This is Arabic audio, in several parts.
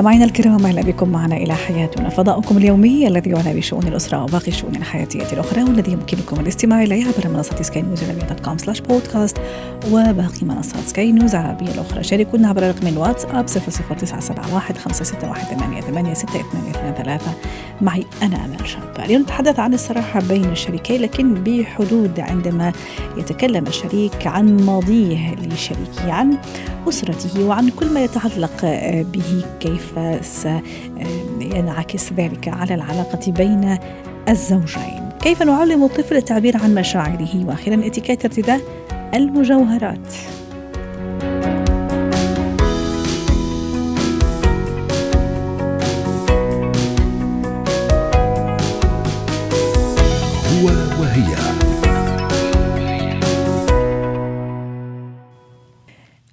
مستمعينا الكرام أهلا بكم معنا إلى حياتنا. فضاؤكم اليومي الذي يعنى بشؤون الأسرة وباقي الشؤون الحياتية الأخرى والذي يمكنكم الاستماع إليه عبر منصة سكاي نيوز dot com slash podcast وباقي منصات سكاي نيوز العربيه الأخرى. شاركونا عبر رقم الواتساب 00971 561 88 معي أنا آمل شاب اليوم نتحدث عن الصراحة بين الشريكين لكن بحدود عندما يتكلم الشريك عن ماضيه لشريكه عن أسرته وعن كل ما يتعلق به كيف سينعكس ذلك على العلاقة بين الزوجين. كيف نعلم الطفل التعبير عن مشاعره؟ وأخيرا اتيكيت ارتداء المجوهرات.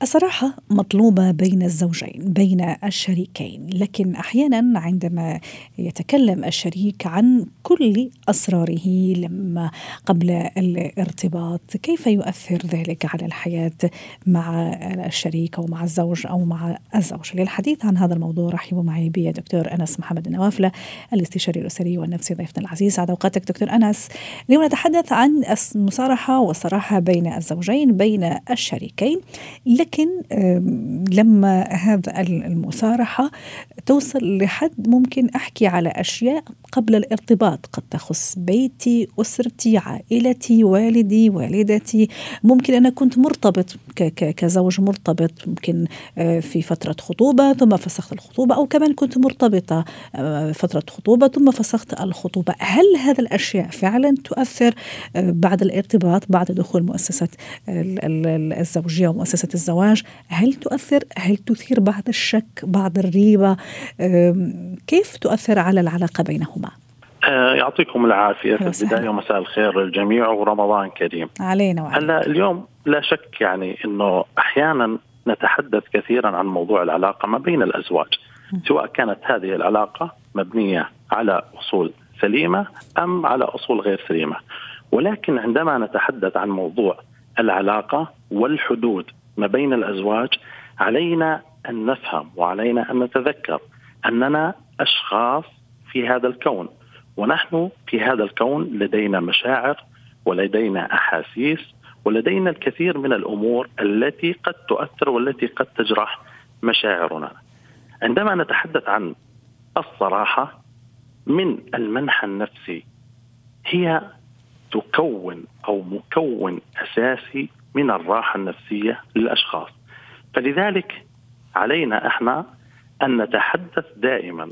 الصراحة مطلوبة بين الزوجين بين الشريكين لكن أحيانا عندما يتكلم الشريك عن كل أسراره لما قبل الارتباط كيف يؤثر ذلك على الحياة مع الشريك أو مع الزوج أو مع الزوج؟ للحديث عن هذا الموضوع رحبوا معي بي دكتور أنس محمد النوافلة الاستشاري الأسري والنفسي ضيفنا العزيز. سعد أوقاتك دكتور أنس اليوم نتحدث عن المصارحة والصراحة بين الزوجين بين الشريكين لكن لما هذا المصارحة توصل لحد ممكن أحكي على أشياء قبل الارتباط. قد تخص بيتي أسرتي عائلتي والدي والدتي. ممكن أنا كنت مرتبط كزوج مرتبط ممكن آه، في فترة خطوبة ثم فسخت الخطوبة أو كمان كنت مرتبطة آه، فترة خطوبة ثم فسخت الخطوبة. هل هذا الأشياء فعلا تؤثر آه، بعد الارتباط بعد دخول مؤسسة الزوجية ومؤسسة الزواج؟ هل تؤثر؟ هل تثير بعض الشك بعض الريبة؟ كيف تؤثر على العلاقة بينهما؟ يعطيكم العافية. في البداية ومساء الخير للجميع ورمضان كريم. علينا وعلينا هلا اليوم لا شك يعني أنه أحيانا نتحدث كثيرا عن موضوع العلاقة ما بين الأزواج. سواء كانت هذه العلاقة مبنية على أصول سليمة أم على أصول غير سليمة. ولكن عندما نتحدث عن موضوع العلاقة والحدود ما بين الأزواج علينا أن نفهم وعلينا أن نتذكر أننا أشخاص في هذا الكون. ونحن في هذا الكون لدينا مشاعر ولدينا أحاسيس ولدينا الكثير من الأمور التي قد تؤثر والتي قد تجرح مشاعرنا. عندما نتحدث عن الصراحة من المنحى النفسي هي تكون أو مكون أساسي من الراحة النفسية للأشخاص. فلذلك علينا إحنا أن نتحدث دائما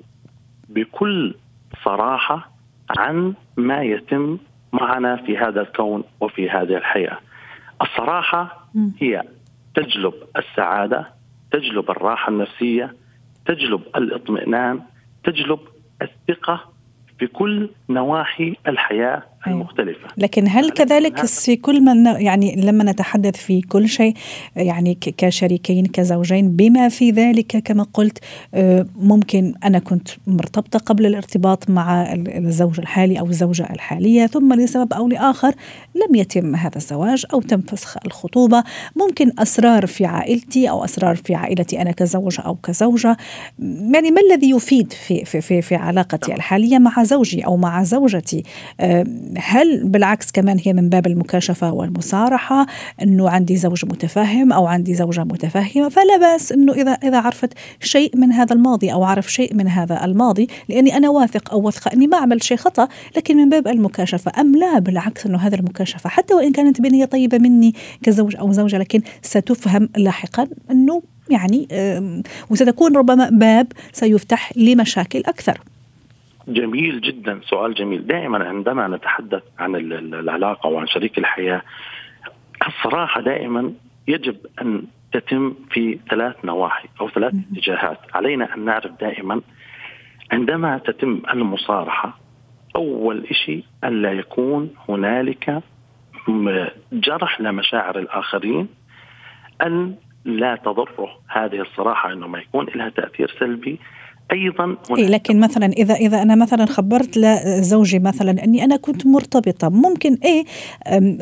بكل صراحة عن ما يتم معنا في هذا الكون وفي هذه الحياة. الصراحة هي تجلب السعادة، تجلب الراحة النفسية، تجلب الاطمئنان، تجلب الثقة في كل نواحي الحياة أيوة. المختلفة لكن هل كذلك في كل من يعني لما نتحدث في كل شيء يعني كشريكين كزوجين بما في ذلك كما قلت آه، ممكن أنا كنت مرتبطة قبل الارتباط مع الزوج الحالي أو الزوجة الحالية ثم لسبب أو لآخر لم يتم هذا الزواج أو تم فسخ الخطوبة. ممكن أسرار في عائلتي أو أسرار في عائلتي أنا كزوج أو كزوجة. يعني ما الذي يفيد في في في, في علاقتي الحالية مع زوجي أو مع زوجتي؟ آه، هل بالعكس كمان هي من باب المكاشفة والمصارحة أنه عندي زوج متفهم أو عندي زوجة متفهمة فلا بأس أنه إذا إذا عرفت شيء من هذا الماضي أو عرف شيء من هذا الماضي لأني أنا واثق أو واثقة أني ما عملت شيء خطأ لكن من باب المكاشفة أم لا؟ بالعكس أنه هذا المكاشفة حتى وإن كانت بنية طيبة مني كزوج أو زوجة لكن ستفهم لاحقا أنه يعني وستكون ربما باب سيفتح لمشاكل أكثر. جميل جدا سؤال جميل. دائما عندما نتحدث عن العلاقة وعن شريك الحياة الصراحة دائما يجب أن تتم في ثلاث نواحي أو ثلاث اتجاهات. علينا أن نعرف دائما عندما تتم المصارحة أول شيء ألا يكون هنالك جرح لمشاعر الآخرين أن لا تضره. هذه الصراحة انه ما يكون لها تأثير سلبي. أيضا إيه لكن مثلا إذا إذا أنا مثلا خبرت لزوجي مثلا أني أنا كنت مرتبطة ممكن إيه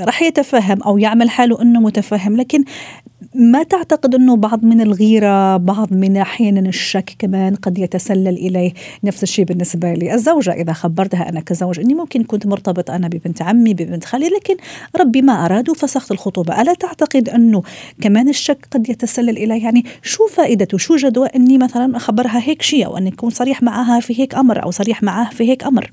راح يتفهم أو يعمل حاله إنه متفهم لكن ما تعتقد إنه بعض من الغيرة بعض من أحيانا الشك كمان قد يتسلل إليه نفس الشيء بالنسبة لي؟ الزوجة إذا خبرتها أنا كزوج إني ممكن كنت مرتبط أنا ببنت عمي ببنت خالي لكن ربي ما أراد وفسخت الخطوبة. ألا تعتقد إنه كمان الشك قد يتسلل إليه؟ يعني شو فائدته شو جدوى إني مثلا أخبرها هيك شيء أو إني أكون صريح معها في هيك أمر أو صريح معها في هيك أمر؟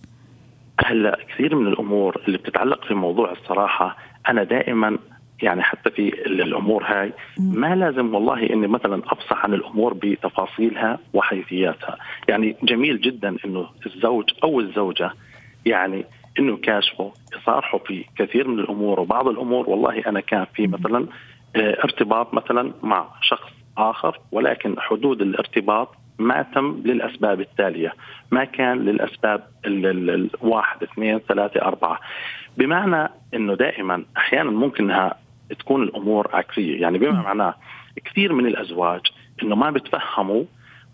هلأ كثير من الأمور اللي بتتعلق في موضوع الصراحة أنا دائما يعني حتى في الأمور هاي ما لازم والله إني مثلا أفصح عن الأمور بتفاصيلها وحيثياتها، يعني جميل جدا إنه الزوج أو الزوجة يعني إنه كاشفوا يصارحوا في كثير من الأمور وبعض الأمور والله أنا كان في مثلا آه، ارتباط مثلا مع شخص آخر ولكن حدود الارتباط ما تم للأسباب التالية، ما كان للأسباب الواحد اثنين ثلاثة أربعة، بمعنى إنه دائما أحيانا ممكن تكون الأمور عكسية. يعني بما معناه كثير من الأزواج إنه ما بتفهموا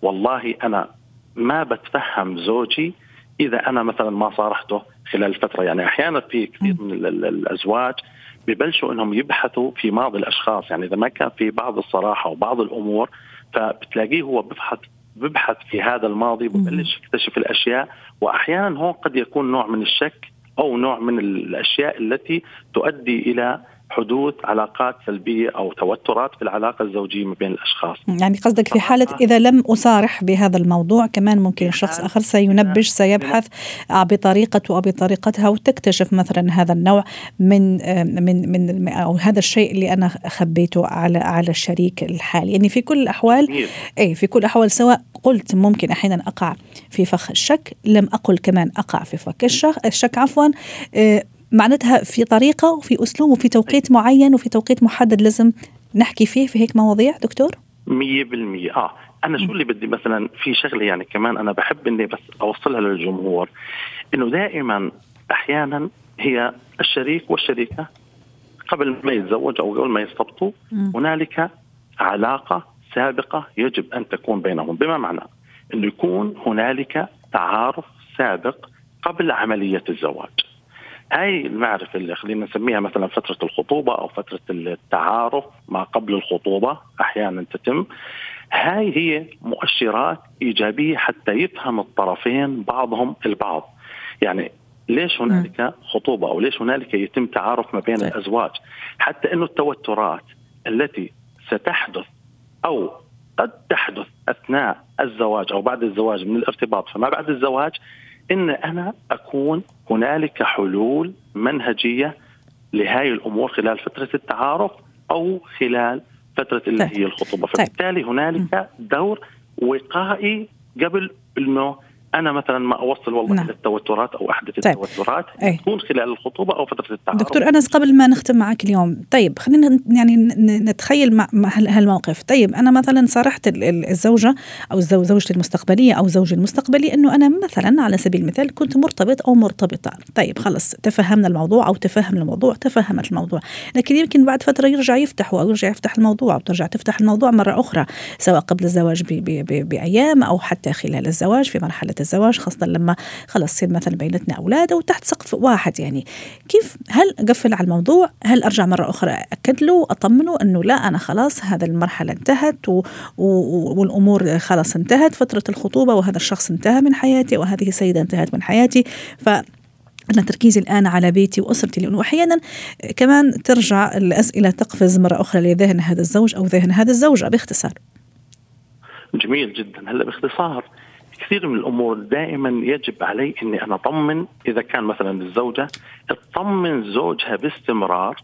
والله أنا ما بتفهم زوجي إذا أنا مثلا ما صارحته خلال فترة. يعني أحيانا في كثير من الأزواج ببلشوا إنهم يبحثوا في ماضي الأشخاص. يعني إذا ما كان في بعض الصراحة وبعض الأمور فبتلاقيه هو ببحث ببحث في هذا الماضي ببلش يكتشف الأشياء. واحيانا هون قد يكون نوع من الشك أو نوع من الأشياء التي تؤدي إلى حدوث علاقات سلبية أو توترات في العلاقة الزوجية ما بين الأشخاص. يعني قصدك في حالة إذا لم أصارح بهذا الموضوع كمان ممكن شخص آخر سينبش سيبحث بطريقته أو بطريقتها وتكتشف مثلا هذا النوع من من من أو هذا الشيء اللي أنا خبيته على على الشريك الحالي، يعني في كل الأحوال اي في كل الأحوال سواء قلت ممكن أحيانا أقع في فخ الشك، لم أقل كمان أقع في فخ الشك, الشك عفوا آه، معناتها في طريقة وفي أسلوب وفي توقيت معين وفي توقيت محدد لازم نحكي فيه في هيك مواضيع دكتور؟ 100% آه أنا شو اللي بدي مثلا في شغلة يعني كمان أنا بحب إني بس أوصلها للجمهور إنه دائما أحيانا هي الشريك والشريكة قبل ما يتزوج أو قبل ما يرتبطوا هنالك علاقة سابقة يجب أن تكون بينهم. بما معنى؟ إنه يكون هنالك تعارف سابق قبل عملية الزواج. هاي المعرفة اللي خلينا نسميها مثلا فترة الخطوبة أو فترة التعارف ما قبل الخطوبة أحيانا تتم. هاي هي مؤشرات إيجابية حتى يفهم الطرفين بعضهم البعض. يعني ليش هنالك خطوبة أو ليش هنالك يتم تعارف ما بين طيب. الأزواج؟ حتى أنه التوترات التي ستحدث أو قد تحدث أثناء الزواج أو بعد الزواج من الارتباط فما بعد الزواج إن أنا أكون هنالك حلول منهجية لهذه الأمور خلال فترة التعارف أو خلال فترة اللي طيب. هي الخطوبة طيب. فبالتالي هنالك دور وقائي قبل انه أنا مثلا ما أوصل والله نعم. للتوترات أو أحدث طيب. التوترات أي. تكون خلال الخطوبة أو فترة التعارف دكتور أنس قبل ما نختم معك اليوم طيب خلينا يعني نتخيل مع هالموقف طيب أنا مثلا صارحت الزوجة أو زوجتي المستقبلية أو زوجي المستقبلي إنه أنا مثلا على سبيل المثال كنت مرتبط أو مرتبطة طيب خلص تفهمنا الموضوع أو تفهم الموضوع تفهمت الموضوع لكن يمكن بعد فترة يرجع يفتح أو يرجع يفتح الموضوع أو ترجع تفتح الموضوع مرة أخرى سواء قبل الزواج بأيام أو حتى خلال الزواج في مرحلة الزواج خاصة لما خلص يصير مثلا بينتنا أولاد أو تحت سقف واحد يعني. كيف هل أقفل على الموضوع؟ هل أرجع مرة أخرى أكد له أطمنه أنه لا أنا خلاص هذا المرحلة انتهت و... و... والأمور خلاص انتهت فترة الخطوبة وهذا الشخص انتهى من حياتي وهذه السيدة انتهت من حياتي. ف أنا تركيزي الآن على بيتي وأسرتي لأنه أحيانا كمان ترجع الأسئلة تقفز مرة أخرى لذهن هذا الزوج أو ذهن هذه الزوجة باختصار. جميل جدا. هلا باختصار. كثير من الأمور دائما يجب علي إني أنا أطمن. إذا كان مثلا الزوجة تطمن زوجها باستمرار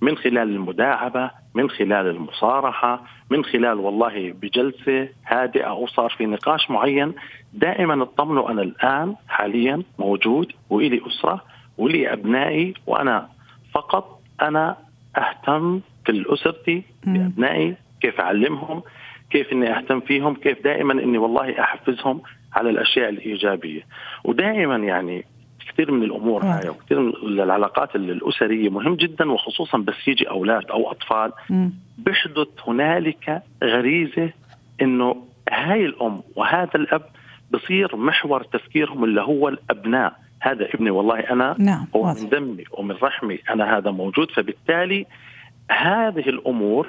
من خلال المداعبة، من خلال المصارحة، من خلال والله بجلسة هادئة أو صار في نقاش معين، دائما اطمنوا أنا الآن حاليا موجود وإلي أسرة ولي أبنائي وأنا فقط أنا أهتم في اسرتي بأبنائي كيف أعلمهم كيف إني أهتم فيهم كيف دائما إني والله أحفزهم على الأشياء الإيجابية. ودائما يعني كثير من الأمور هاي وكثير من العلاقات الأسرية مهم جدا وخصوصا بس يجي أولاد أو أطفال. بيحدث هنالك غريزة إنه هاي الأم وهذا الأب بصير محور تفكيرهم اللي هو الأبناء. هذا ابني والله أنا نعم. هو من دمي ومن رحمي أنا هذا موجود. فبالتالي هذه الأمور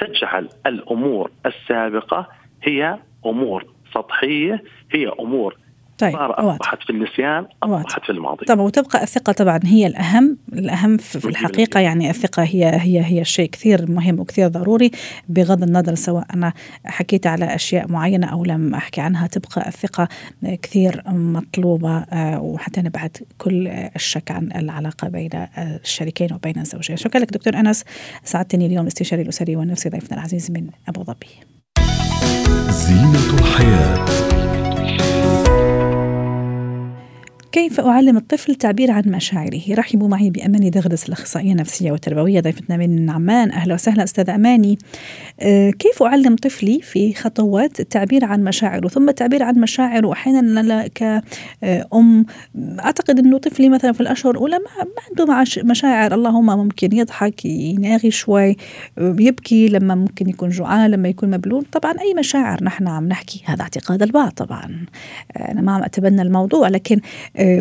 تجعل الأمور السابقة هي أمور سطحية هي أمور طيب أصبحت في النسيان أصبحت في الماضي. طبعا وتبقى الثقة طبعا هي الأهم الأهم في الحقيقة. يعني الثقة هي هي هي شيء كثير مهم وكثير ضروري. بغض النظر سواء أنا حكيت على أشياء معينة أو لم أحكي عنها تبقى الثقة كثير مطلوبة آه، وحتى نبعد كل الشك عن العلاقة بين الشريكين وبين الزوجين. شكرا لك دكتور أنس. سعدتني اليوم الاستشاري الأسري والنفسي ضيفنا العزيز من أبو ظبي. زينة الحياة. كيف أعلم الطفل التعبير عن مشاعره؟ رحبوا معي بأماني دغدس الأخصائية النفسية والتربوية ضيفتنا من عمان أهلا وسهلا أستاذ أماني. أه كيف أعلم طفلي في خطوات التعبير عن مشاعره؟ ثم التعبير عن مشاعره أحيانا كأم أعتقد أنه طفلي مثلا في الأشهر الأولى ما عنده مشاعر. اللهم ممكن يضحك يناغي شوي يبكي لما ممكن يكون جوعان لما يكون مبلول. طبعا أي مشاعر نحن عم نحكي هذا اعتقاد البعض طبعا. أنا ما عم أتبنى الموضوع لكن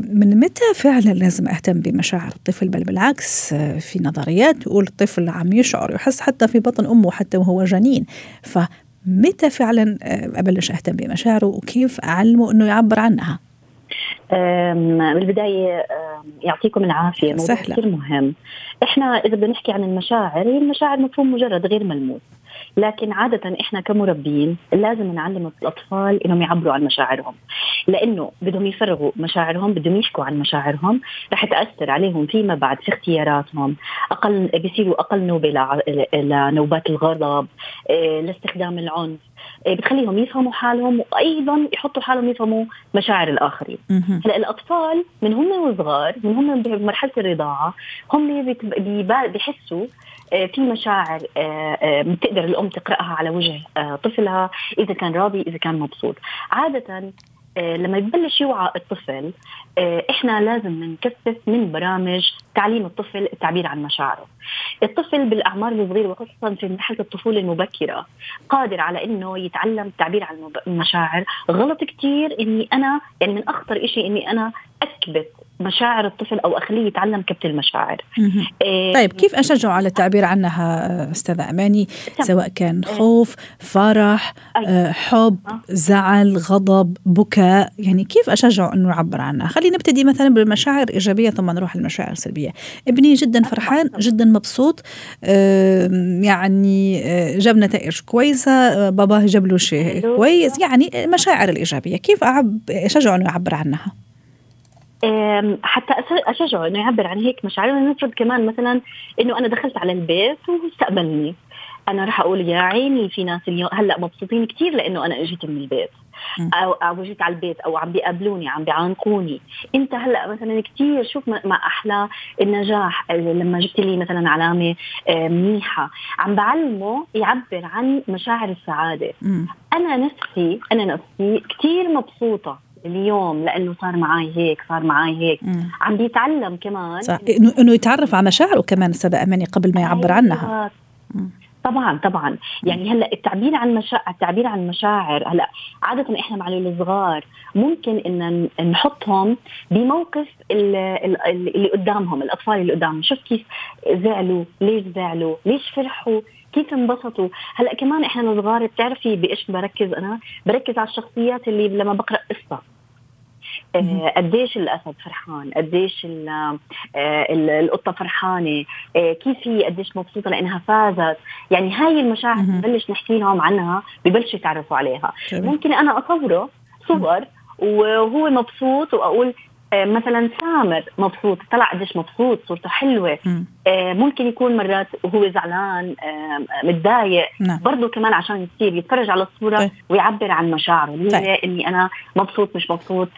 من متى فعلا لازم أهتم بمشاعر الطفل؟ بل بالعكس في نظريات تقول الطفل عم يشعر يحس حتى في بطن أمه حتى وهو جنين. فمتى فعلا أبلش أهتم بمشاعره؟ وكيف أعلمه إنه يعبر عنها؟ بالبداية يعطيكم العافية. موضوع كثير مهم. إحنا إذا بدنا نحكي عن المشاعر هي المشاعر مفهوم مجرد غير ملموس. لكن عادة إحنا كمربين لازم نعلم الأطفال إنهم يعبروا عن مشاعرهم. لأنه بدهم يفرغوا مشاعرهم بدهم يحكوا عن مشاعرهم رح تأثر عليهم فيما بعد في اختياراتهم. أقل بيصيروا أقل نوبة لنوبات الغضب آه، لاستخدام العنف بتخليهم يفهموا حالهم وأيضا يحطوا حالهم يفهموا مشاعر الآخرين. هلا الأطفال من هم وصغار من هم بمرحلة الرضاعة هم بيحسوا آه، في مشاعر بتقدر الأم تقرأها على وجه طفلها إذا كان راضي إذا كان مبسوط. عادة لما يبلش يوعى الطفل آه، إحنا لازم نكثف من برامج تعليم الطفل التعبير عن مشاعره. الطفل بالأعمار الصغيرة وخاصه في مرحله الطفولة المبكرة قادر على إنه يتعلم التعبير عن المشاعر، غلط كثير إني أنا يعني من أخطر شيء إني أنا أكبت مشاعر الطفل أو أخليه يتعلم كبت المشاعر. إيه طيب كيف اشجعه على التعبير عنها أستاذة أماني؟ سواء كان إيه. خوف فرح أيه. حب أه. زعل غضب بكاء يعني كيف اشجعه إنه يعبر عنها؟ خلينا نبتدي مثلا بالمشاعر الإيجابية ثم نروح للمشاعر السلبية. ابني جدا فرحان جدا مبسوط يعني آه، جاب نتائج كويسة آه، باباه جاب له شيء كويس يعني المشاعر الإيجابية. كيف أعب اشجعه إنه يعبر عنها؟ حتى أشجعه إنه يعبر عن هيك مشاعره نفرض كمان مثلا إنه أنا دخلت على البيت واستقبلني أنا راح أقول يا عيني في ناس اليوم هلأ مبسوطين كثير لإنه أنا إجيت من البيت. أو أو جيت على البيت أو عم بيقابلوني عم بيعانقوني. أنت هلأ مثلا كثير شوف ما أحلى النجاح لما جبت لي مثلا علامة منيحة. عم بعلمه يعبر عن مشاعر السعادة. أنا نفسي أنا نفسي كثير مبسوطة. اليوم لأنه صار معي هيك صار معي هيك. مم. عم بيتعلم كمان. صح. انه إنه يتعرف على مشاعره كمان استاذه أماني قبل ما يعبر عنها. طبعا طبعا. يعني هلأ التعبير عن مشاعر التعبير عن مشاعر هلأ عادة إحنا مع الصغار ممكن إن نحطهم بموقف اللي قدامهم الأطفال اللي قدامهم. شوف كيف زعلوا ليش زعلوا ليش فرحوا. كيف انبسطوا؟ هلا كمان إحنا صغار بتعرفي بإيش بركز أنا؟ بركز على الشخصيات اللي لما بقرأ قصة. آه، قديش الأسد فرحان؟ قديش آه، القطة فرحانة؟ آه، كيف هي؟ قديش مبسوطة لإنها فازت؟ يعني هاي المشاعر ببلش نحكي لهم عنها ببلشوا يتعرفوا عليها. ممكن أنا أصوره صور وهو مبسوط وأقول مثلا سامر مبسوط طلع قديش مبسوط صورته حلوة. ممكن يكون مرات وهو زعلان متضايق. نعم. برضه كمان عشان يصير يتفرج على الصورة طيب. ويعبر عن مشاعره. اللي طيب. إني أنا مبسوط مش مبسوط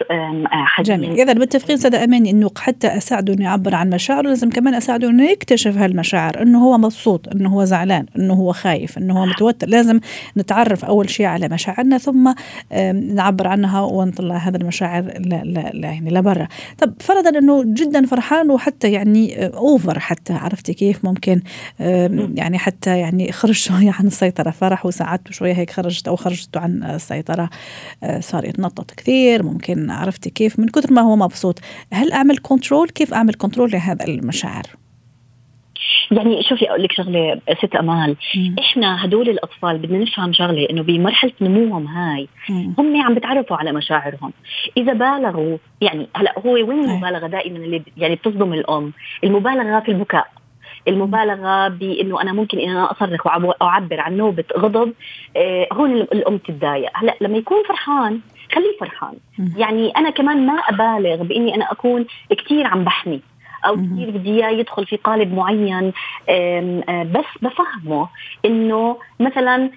حزين. جميل. إذا متفقين أستاذ أماني إنه حتى أساعده إنه يعبر عن مشاعره لازم كمان أساعده إنه يكتشف هالمشاعر إنه هو مبسوط إنه هو زعلان إنه هو خايف إنه هو متوتر. لازم نتعرف أول شيء على مشاعرنا ثم نعبر عنها ونطلع هذا المشاعر لا لا لا يعني لبرا. طب فرضا إنه جدا فرحان وحتى يعني over حتى. عرفتي كيف ممكن يعني حتى يعني خرج شوية عن السيطرة. فرح وساعدته شوية هيك خرجت أو خرجته عن السيطرة. آه، صار يتنطط كثير. ممكن عرفتي كيف من كثر ما هو مبسوط. هل أعمل control كيف أعمل control لهذا المشاعر؟ يعني شوفي أقول لك شغلة ست أمال. مم. إحنا هدول الأطفال بدنا نفهم شغلة إنه بمرحلة نموهم هاي مم. هم عم بتعرفوا على مشاعرهم. أنا بالغوا يعني هلأ هو وين المبالغة دائما اللي يعني بتصدم الأم؟ المبالغة في البكاء. المبالغة بإنه أنا ممكن ان أنا أصرخ وأعبر عن نوبة غضب آه هون الأم تتضايق. هلأ لما يكون فرحان خليه فرحان. يعني أنا كمان ما أبالغ بإني أنا أكون كثير عم بحمي. أو كثير بدي إياه يدخل في قالب معين بس بفهمه إنه مثلا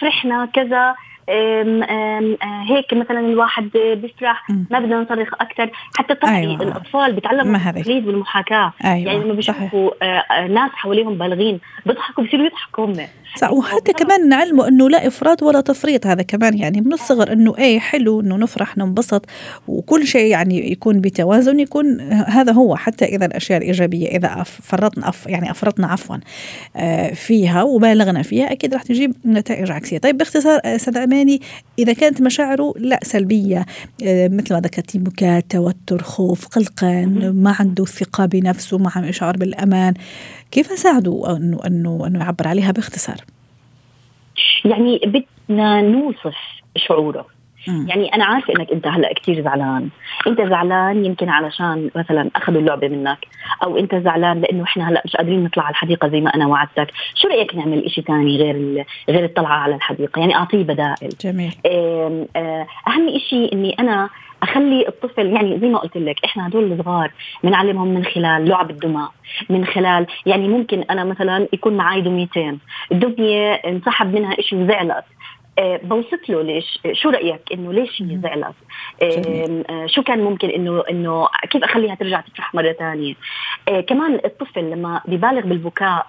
فرحنا كذا آم آم آه، هيك مثلا الواحد بيفرح ما بدنا نصرخ أكثر حتى طبعا أيوة. الأطفال بيتعلموا التقليد والمحاكاة. أيوة. يعني لما بيشوفوا آه، آه، ناس حواليهم بالغين. بيضحكوا بيصيروا يضحكوا هم. صح. وحتى كمان نعلمه إنه لا إفراط ولا تفريط. هذا كمان يعني من الصغر إنه إيه حلو إنه نفرح ننبسط. وكل شيء يعني يكون بتوازن يكون هذا هو. حتى إذا الأشياء الإيجابية إذا فرطنا أف يعني أفرطنا عفوا فيها وبالغنا فيها أكيد راح تجيب نتائج عكسية. طيب باختصار أستاذ الثاني إذا كانت مشاعره لا سلبية. آه، مثل ما ذكرتي بكاء توتر خوف قلقان ما عنده ثقة بنفسه ما عنده شعور بالأمان. كيف أساعده أنه أنه أنه يعبر عليها باختصار؟ يعني بدنا نوصف شعوره. يعني أنا عارفة إنك أنت هلأ كثير زعلان. أنت زعلان يمكن علشان مثلا أخذوا اللعبة منك أو أنت زعلان لأنه إحنا هلأ مش قادرين نطلع على الحديقة زي ما أنا وعدتك. شو رأيك نعمل شيء ثاني غير غير الطلعة على الحديقة؟ يعني أعطيه بدائل. جميل. آه، أهم شيء إني أنا أخلي الطفل يعني زي ما قلت لك إحنا هدول الصغار بنعلمهم من خلال لعب الدماء من خلال يعني ممكن أنا مثلا يكون معي دميتين. الدمية انسحب منها شيء وزعلت. بوصف له ليش شو رأيك إنه ليش هي زعلت؟ آه، شو كان ممكن إنه إنه كيف أخليها ترجع تفرح مرة ثانية؟ آه، كمان الطفل لما ببالغ بالبكاء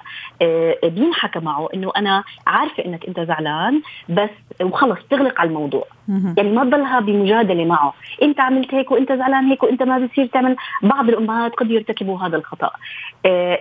بينحكى معه إنه أنا عارفة إنك أنت زعلان بس وخلص تغلق على الموضوع. يعني ما تضلها بمجادلة معه. أنت عملت هيك وأنت زعلان هيك وأنت ما بصير تعمل. بعض الأمهات قد يرتكبوا هذا الخطأ.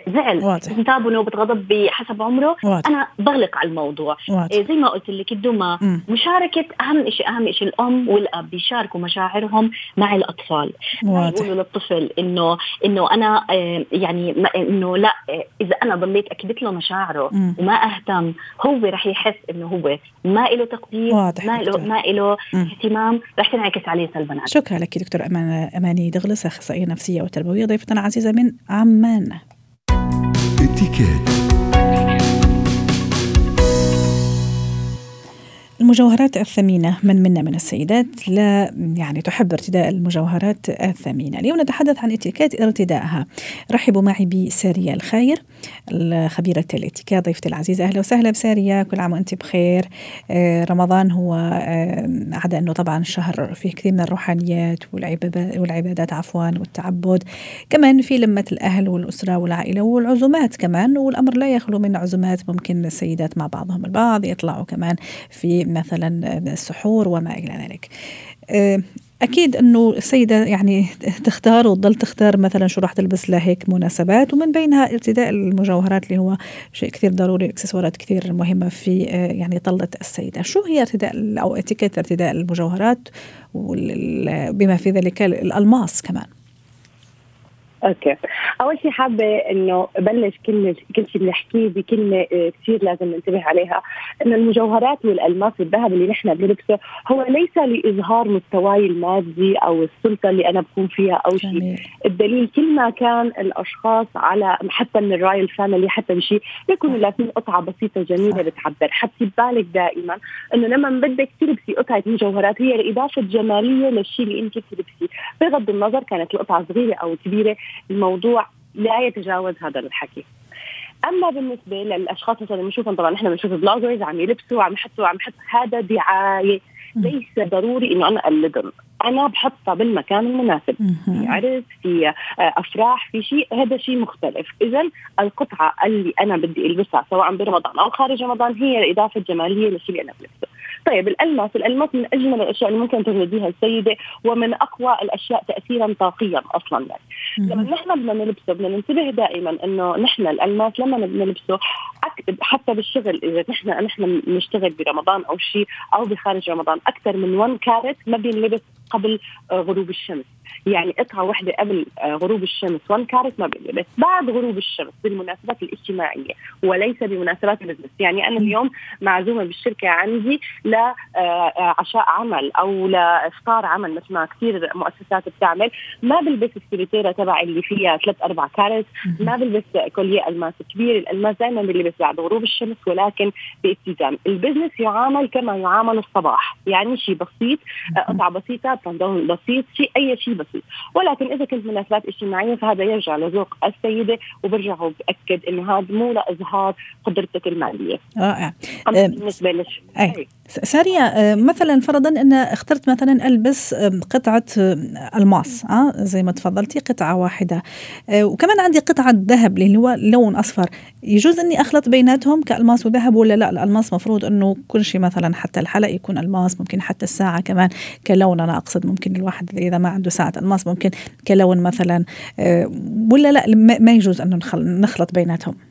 زعل انتابه نوبه غضب بحسب عمره. واضح. أنا بغلق على الموضوع. واضح. زي ما قلت لك الدمى. مشاركة أهم شيء أهم شيء الأم والأب بيشاركوا مشاعرهم مع الأطفال. يقولوا للطفل إنه إنه أنا آه، يعني إنه لا آه، إذا أنا ضليت أكبت له مشاعره مم. وما أهتم هو رح يحس إنه هو ما له تقدير ما له ما له اهتمام رح تنعكس عليه سلبا شكرا لك دكتور أمان أماني دغلس أخصائية نفسية وتربوية ضيفتنا عزيزة من عمان. اتكات المجوهرات الثمينة. من منا من السيدات لا يعني تحب ارتداء المجوهرات الثمينة. اليوم نتحدث عن اتيكيت ارتدائها رحبوا معي بسارية الخير. خبيرة الاتيكيت ضيفتي العزيزة أهلا وسهلا بسارية كل عام وأنت بخير. آه، رمضان هو آه، عدا أنه طبعا شهر فيه كثير من الروحانيات والعبادات عفوا والتعبد. كمان في لمة الأهل والأسرة والعائلة والعزومات كمان والأمر لا يخلو من عزومات ممكن السيدات مع بعضهم البعض يطلعوا كمان في مثلا السحور وما إلى ذلك. آه، أكيد إنه السيدة يعني تختار وتضل تختار مثلا شو راح تلبس لها هيك مناسبات ومن بينها ارتداء المجوهرات اللي هو شيء كثير ضروري إكسسوارات كثير مهمة في آه، يعني طلة السيدة. شو هي ارتداء أو اتيكيت ارتداء المجوهرات بما في ذلك الألماس كمان؟ okay. أول شيء حابة إنه بلش كل كل شيء بنحكيه بكلمة آه، كثير لازم ننتبه عليها. إنه المجوهرات والألماس والذهب اللي نحن بنلبسه هو ليس لإظهار مستواي المادي أو السلطة اللي أنا بكون فيها أو شيء الدليل كل ما كان الأشخاص على حتى من ال royal family حتى بشيء بيكونوا لابسين قطعة بسيطة جميلة بتعبر. حطي ببالك دائما إنه لما بدك تلبسي قطعة مجوهرات هي لإضافة جمالية للشيء اللي أنت بتلبسيه. بغض النظر كانت القطعة صغيرة أو كبيرة الموضوع لا يتجاوز هذا الحكي. أما بالنسبة للأشخاص مثلا بنشوفهم طبعا إحنا بنشوف بلوجرز عم يلبسوا عم يحطوا عم يحطوا هذا دعاية ليس ضروري إنه أنا أقلدهم. أنا بحطها بالمكان المناسب. في عرس في آه، أفراح في شيء هذا شيء مختلف. اذا القطعة اللي أنا بدي ألبسها سواء برمضان أو خارج رمضان هي إضافة جمالية للشيء اللي أنا بلبسه. طيب الألماس الألماس من أجمل الأشياء اللي ممكن تجديها السيدة ومن أقوى الأشياء تاثيرا طاقيا أصلا. يعني لما نحن بدنا نلبسه بدنا ننتبه دائما إنه نحن الألماس لما بدنا نلبسه حتى بالشغل إذا نحن نحن بنشتغل برمضان أو شيء أو بخارج رمضان أكثر من 1 كارت ما بينلبس قبل آه، غروب الشمس. يعني قطعه واحدة قبل آه، غروب الشمس. 1 كارت ما بينلبس بعد غروب الشمس بالمناسبات الاجتماعية وليس بمناسبات ال business. يعني أنا اليوم معزومة بالشركة عندي لعشاء آه، عمل أو لإفطار عمل مثل ما كثير مؤسسات بتعمل. ما بلبس السكرتيره تبع اللي فيها ثلاث أربع carat. ما بلبس collier ألماس كبير. الألماس دائما بيلبس بعد غروب الشمس ولكن باتزان ال business يعامل كما يعامل الصباح. يعني شيء بسيط قطعة بسيطة بنطلون بسيط شيء أي شيء بسيط. ولكن إذا كنت مناسبات اجتماعية فهذا يرجع لذوق السيدة وبرجع وباكد انه هذا مو لإظهار قدرتك المالية. رائع. بالنسبة لش سارية آه، مثلا فرضا إن اخترت مثلا ألبس قطعة ألماس آه زي ما تفضلتي قطعة واحدة. آه، وكمان عندي قطعة ذهب اللي هو لون أصفر. يجوز إني أخلط بيناتهم كألماس وذهب ولا لا؟ الألماس مفروض إنه كل شيء مثلا حتى الحلق يكون ألماس ممكن حتى الساعة كمان كلون. أنا أقصد ممكن الواحد إذا ما عنده ساعة ألماس ممكن كلون مثلا آه، ولا لا ما يجوز إنه نخلط بيناتهم.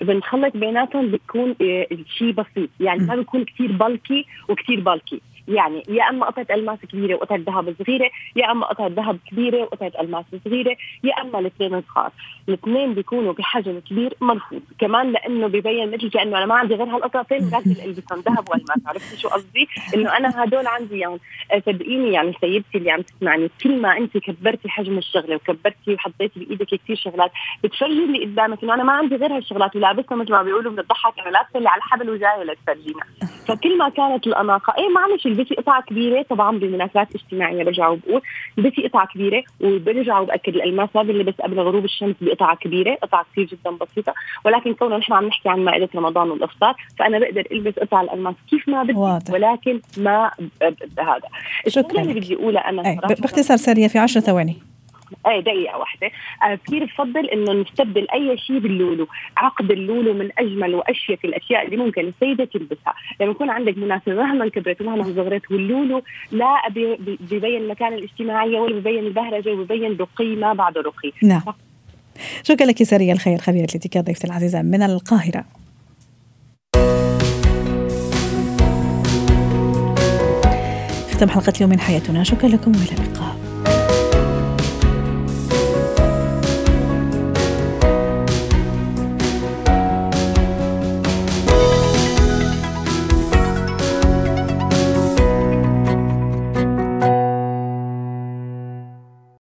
بنخلط بيناتهم بتكون شيء بسيط. يعني ما بيكون كثير بلكي وكثير بلكي يعني يا أما قطعة ألماس كبيرة وقطعة ذهب صغيرة يا أما قطعة ذهب كبيرة وقطعة ألماس صغيرة يا أما الاثنين صغار الاثنين بيكونوا بحجم كبير مرفوض كمان لأنه ببين مثل كأنه أنا ما عندي غير هالقطعتين لازم ألبسهم ذهب وألماس. عرفتي شو قصدي؟ إنه أنا هدول عندي يعني صدقيني يعني سيدتي اللي عم تسمعني كل ما انت كبرتي حجم الشغلة وكبرتي وحطيتي بإيدك كثير شغلات بتفرجي اللي قدامك إنه أنا ما عندي غير هالشغلات ولابسها مثل ما بيقولوا بنضحك انه لابسة اللي على الحبل وجاية لتفرجينا فكل ما كانت الأناقة اي معلش البسي قطعة كبيرة طبعا بمناسبات اجتماعية برجع وبقول البسي قطعة كبيرة وبرجع وبأكد الالماس ما بنلبس قبل غروب الشمس بقطعة كبيرة قطعة كثير جدا بسيطة ولكن كونه نحن عم نحكي عن مائدة رمضان والإفطار فأنا بقدر ألبس قطع الالماس كيف ما بدي ولكن ما هذا شكرا اللي بدي أقولها أنا باختصار سريع في 10 ثواني. اي دقيقة واحدة. آه كثير بفضل إنه نستبدل أي شيء باللولو. عقد اللولو من أجمل وأشيك الأشياء اللي ممكن السيدة تلبسها. لما يكون عندك مناسبة مهما كبرت ومهما صغرت واللولو لا ببين المكان الاجتماعيه ولا ببين البهرجه وببين رقي ما بعد رقي. نعم. شكرا لك سرية الخير خبيرة الاتيكيت ضيفتي العزيزة من القاهرة. ختم حلقة اليوم من حياتنا. شكرا لكم وإلى اللقاء.